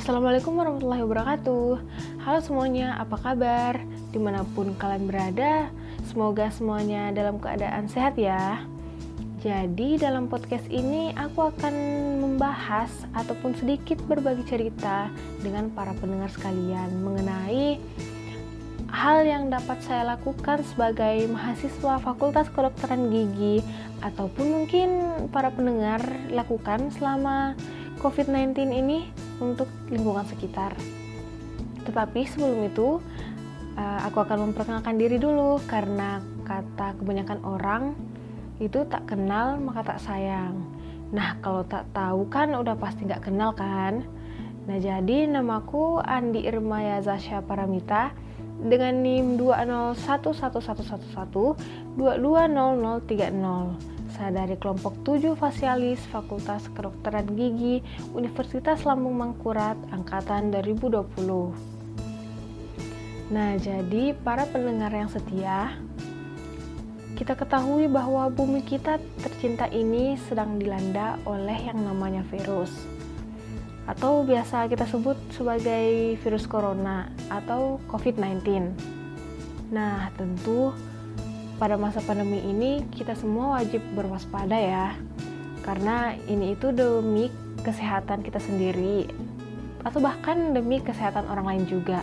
Assalamualaikum warahmatullahi wabarakatuh. Halo semuanya, apa kabar? Di mana pun kalian berada, semoga semuanya dalam keadaan sehat ya. Jadi dalam podcast ini aku akan membahas ataupun sedikit berbagi cerita dengan para pendengar sekalian Mengenai hal yang dapat saya lakukan sebagai mahasiswa Fakultas Kedokteran Gigi ataupun mungkin para pendengar lakukan selama COVID-19 ini untuk lingkungan sekitar. Tetapi sebelum itu, eh, aku akan memperkenalkan diri dulu karena kata kebanyakan orang itu tak kenal maka tak sayang. Nah, kalau tak tahu kan udah pasti nggak kenal kan? Nah, jadi namaku Andi Irmaya Zasya Paramita dengan NIM 2011111220030. Dari kelompok 7 Fasialis Fakultas Kedokteran Gigi Universitas Lambung Mangkurat angkatan 2020. Nah, jadi para pendengar yang setia, kita ketahui bahwa bumi kita tercinta ini sedang dilanda oleh yang namanya virus atau biasa kita sebut sebagai virus corona atau COVID-19. Nah, tentu pada masa pandemi ini kita semua wajib berwaspada ya. Karena ini itu demi kesehatan kita sendiri atau bahkan demi kesehatan orang lain juga.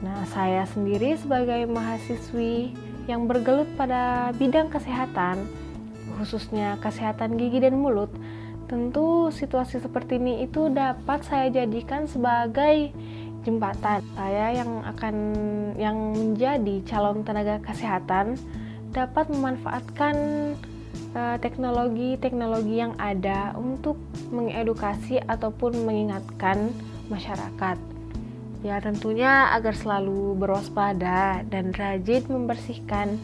Nah, saya sendiri sebagai mahasiswi yang bergelut pada bidang kesehatan, khususnya kesehatan gigi dan mulut, Tentu situasi seperti ini itu dapat saya jadikan sebagai jembatan saya yang akan yang menjadi calon tenaga kesehatan dapat memanfaatkan eh, teknologi-teknologi yang ada untuk mengedukasi ataupun mengingatkan masyarakat. Ya tentunya agar selalu berwaspada dan rajin membersihkan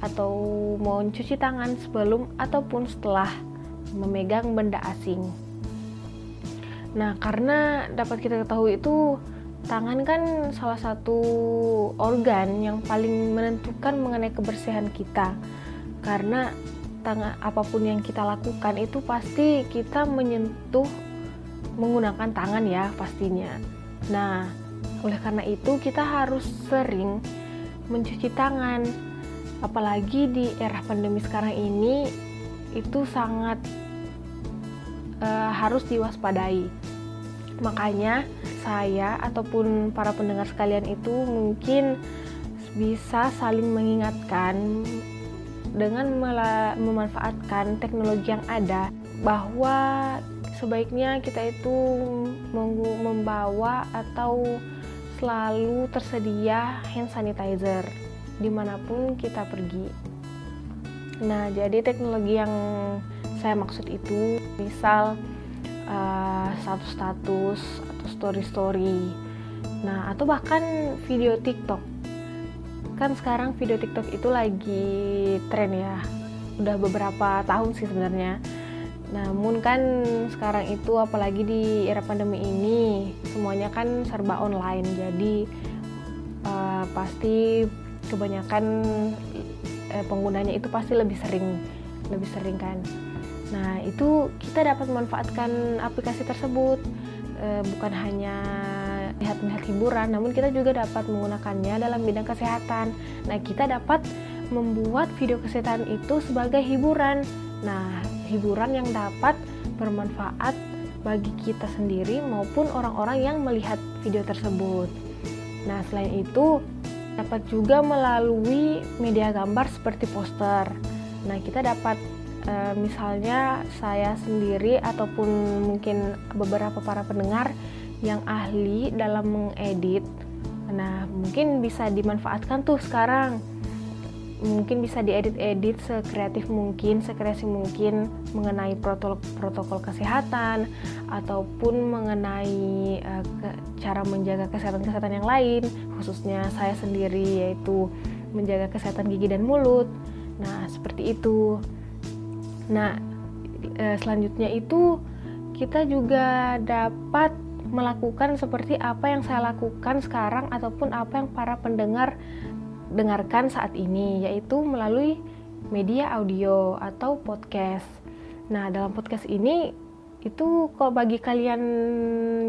atau mencuci tangan sebelum ataupun setelah memegang benda asing. Nah, karena dapat kita ketahui itu tangan kan salah satu organ yang paling menentukan mengenai kebersihan kita. Karena tangan apa pun yang kita lakukan itu pasti kita menyentuh menggunakan tangan ya pastinya. Nah, oleh karena itu kita harus sering mencuci tangan. Apalagi di era pandemi sekarang ini itu sangat uh, harus diwaspadai. Makanya saya ataupun para pendengar sekalian itu mungkin bisa saling mengingatkan dengan memanfaatkan teknologi yang ada bahwa sebaiknya kita itu membawa atau selalu tersedia hand sanitizer di mana pun kita pergi. Nah, jadi teknologi yang saya maksud itu misal uh, status-status atau story-story. Nah atau bahkan video TikTok. Kan sekarang video TikTok itu lagi tren ya. Udah beberapa tahun sih sebenarnya. Namun kan sekarang itu apalagi di era pandemi ini semuanya kan serba online. Jadi uh, pasti kebanyakan uh, penggunanya itu pasti lebih sering lebih sering kan Nah, itu kita dapat memanfaatkan aplikasi tersebut e, bukan hanya lihat-lihat hiburan, namun kita juga dapat menggunakannya dalam bidang kesehatan. Nah, kita dapat membuat video kesehatan itu sebagai hiburan. Nah, hiburan yang dapat bermanfaat bagi kita sendiri maupun orang-orang yang melihat video tersebut. Nah, selain itu dapat juga melalui media gambar seperti poster. Nah, kita dapat uh, misalnya saya sendiri ataupun mungkin beberapa para pendengar yang ahli dalam mengedit nah mungkin bisa dimanfaatkan tuh sekarang mungkin bisa diedit-edit sekreatif mungkin, sekreasi mungkin mengenai protokol protokol kesehatan ataupun mengenai uh, ke, cara menjaga kesehatan-kesehatan yang lain, khususnya saya sendiri yaitu menjaga kesehatan gigi dan mulut. Nah, seperti itu. Nah, e, selanjutnya itu kita juga dapat melakukan seperti apa yang saya lakukan sekarang ataupun apa yang para pendengar dengarkan saat ini yaitu melalui media audio atau podcast. Nah, dalam podcast ini itu kalau bagi kalian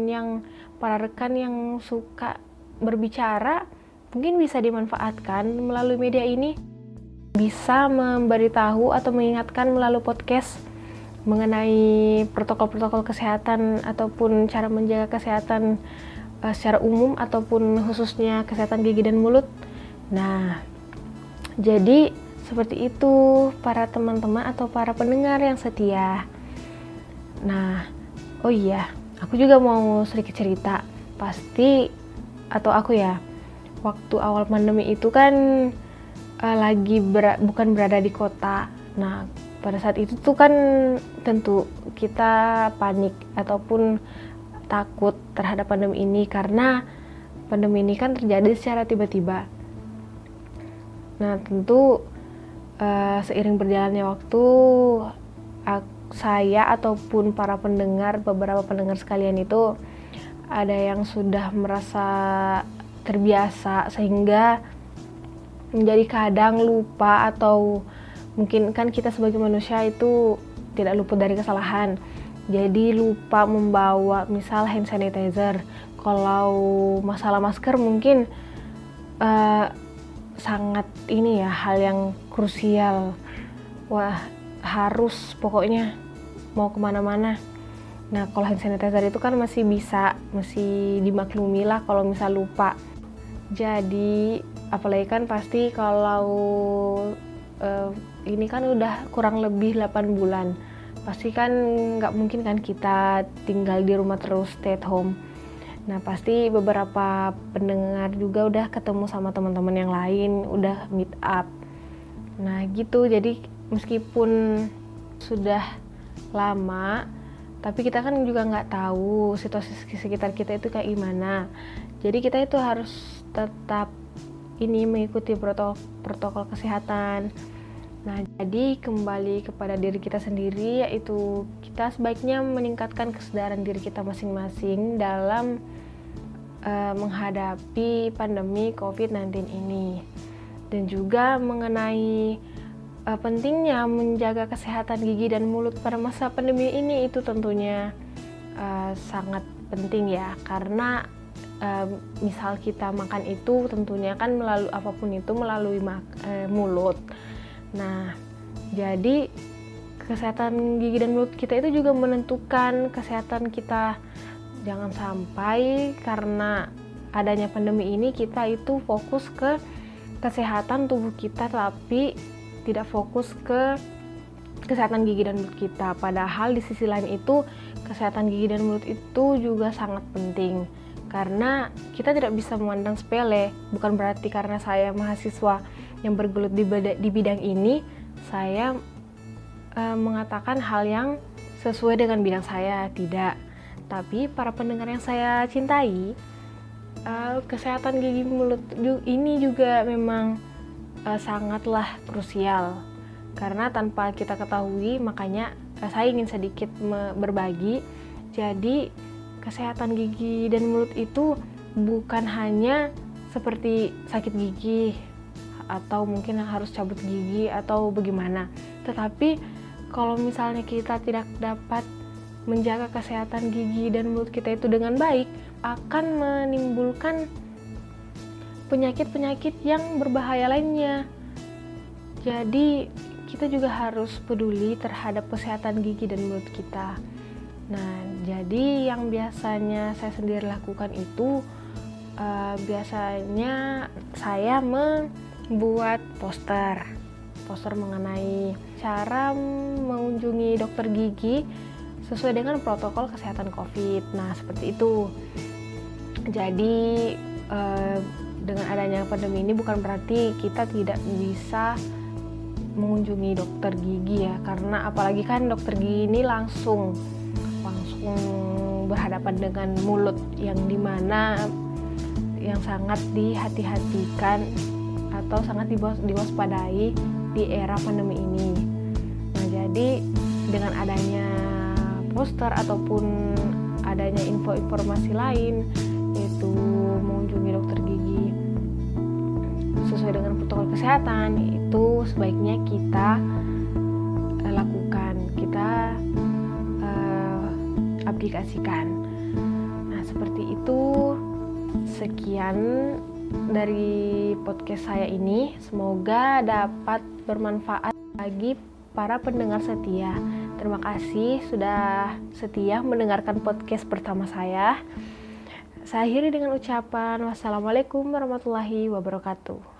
yang para rekan yang suka berbicara mungkin bisa dimanfaatkan melalui media ini bisa memberitahu atau mengingatkan melalui podcast mengenai protokol-protokol kesehatan ataupun cara menjaga kesehatan uh, secara umum ataupun khususnya kesehatan gigi dan mulut. Nah, jadi seperti itu para teman-teman atau para pendengar yang setia. Nah, oh iya, aku juga mau sedikit cerita. Pasti atau aku ya, waktu awal pandemi itu kan uh, lagi ber bukan berada di kota. Nah, pada saat itu tuh kan tentu kita panik ataupun takut terhadap pandemi ini karena pandemi ini kan terjadi secara tiba-tiba. Nah, tentu uh, seiring berjalannya waktu saya ataupun para pendengar beberapa pendengar sekalian itu ada yang sudah merasa terbiasa sehingga menjadi kadang lupa atau mungkin kan kita sebagai manusia itu tidak luput dari kesalahan. Jadi lupa membawa misal hand sanitizer. Kalau masalah masker mungkin uh, sangat ini ya hal yang krusial. Wah harus pokoknya mau ke mana-mana. Nah kalau hand sanitizer itu kan masih bisa masih dimaklumi lah kalau misal lupa jadi apalagi kan pasti kalau uh, ini kan udah kurang lebih 8 bulan pasti kan nggak mungkin kan kita tinggal di rumah terus stay at home Nah pasti beberapa pendengar juga udah ketemu sama teman-teman yang lain, udah meet up. Nah gitu, jadi meskipun sudah lama, tapi kita kan juga nggak tahu situasi sekitar kita itu kayak gimana. Jadi kita itu harus tetap ini mengikuti protokol protokol kesehatan. Nah, jadi kembali kepada diri kita sendiri yaitu kita sebaiknya meningkatkan kesadaran diri kita masing-masing dalam uh, menghadapi pandemi COVID-19 ini dan juga mengenai uh, pentingnya menjaga kesehatan gigi dan mulut pada masa pandemi ini itu tentunya uh, sangat penting ya karena uh, misal kita makan itu tentunya kan melalui apa pun itu melalui uh, mulut. Nah, jadi kesehatan gigi dan mulut kita itu juga menentukan kesehatan kita. Jangan sampai karena adanya pandemi ini kita itu fokus ke kesehatan tubuh kita tapi tidak fokus ke kesehatan gigi dan mulut kita. Padahal di sisi lain itu kesehatan gigi dan mulut itu juga sangat penting karena kita tidak bisa memandang sepele. Bukan berarti karena saya mahasiswa yang bergelut di, di bidang ini saya e, mengatakan hal yang sesuai dengan bidang saya. Tidak. Tapi para pendengar yang saya cintai, uh, kesehatan gigi mulut ini juga memang uh, sangatlah krusial. Karena tanpa kita ketahui makanya saya ingin sedikit berbagi. Jadi kesehatan gigi dan mulut itu bukan hanya seperti sakit gigi atau mungkin harus cabut gigi atau bagaimana. Tetapi kalau misalnya kita tidak dapat menjaga kesehatan gigi dan mulut kita itu dengan baik akan menimbulkan penyakit-penyakit yang berbahaya lainnya. Jadi, kita juga harus peduli terhadap kesehatan gigi dan mulut kita. Nah, jadi yang biasanya saya sendiri lakukan itu uh, biasanya saya membuat poster, poster mengenai cara mengunjungi dokter gigi sesuai dengan protokol kesehatan COVID. Nah, seperti itu. Jadi, eh, dengan adanya pandemi ini bukan berarti kita tidak bisa mengunjungi dokter gigi ya, karena apalagi kan dokter gigi ini langsung langsung berhadapan dengan mulut yang di mana yang sangat dihati-hatikan atau sangat diwaspadai di era pandemi ini. Nah, jadi dengan adanya poster ataupun adanya info informasi lain yaitu mengunjungi dokter gigi sesuai dengan protokol kesehatan itu sebaiknya kita dipublikasikan. Nah, seperti itu. Sekian dari podcast saya ini. Semoga dapat bermanfaat bagi para pendengar setia. Terima kasih sudah setia mendengarkan podcast pertama saya. Saya akhiri dengan ucapan wassalamualaikum warahmatullahi wabarakatuh.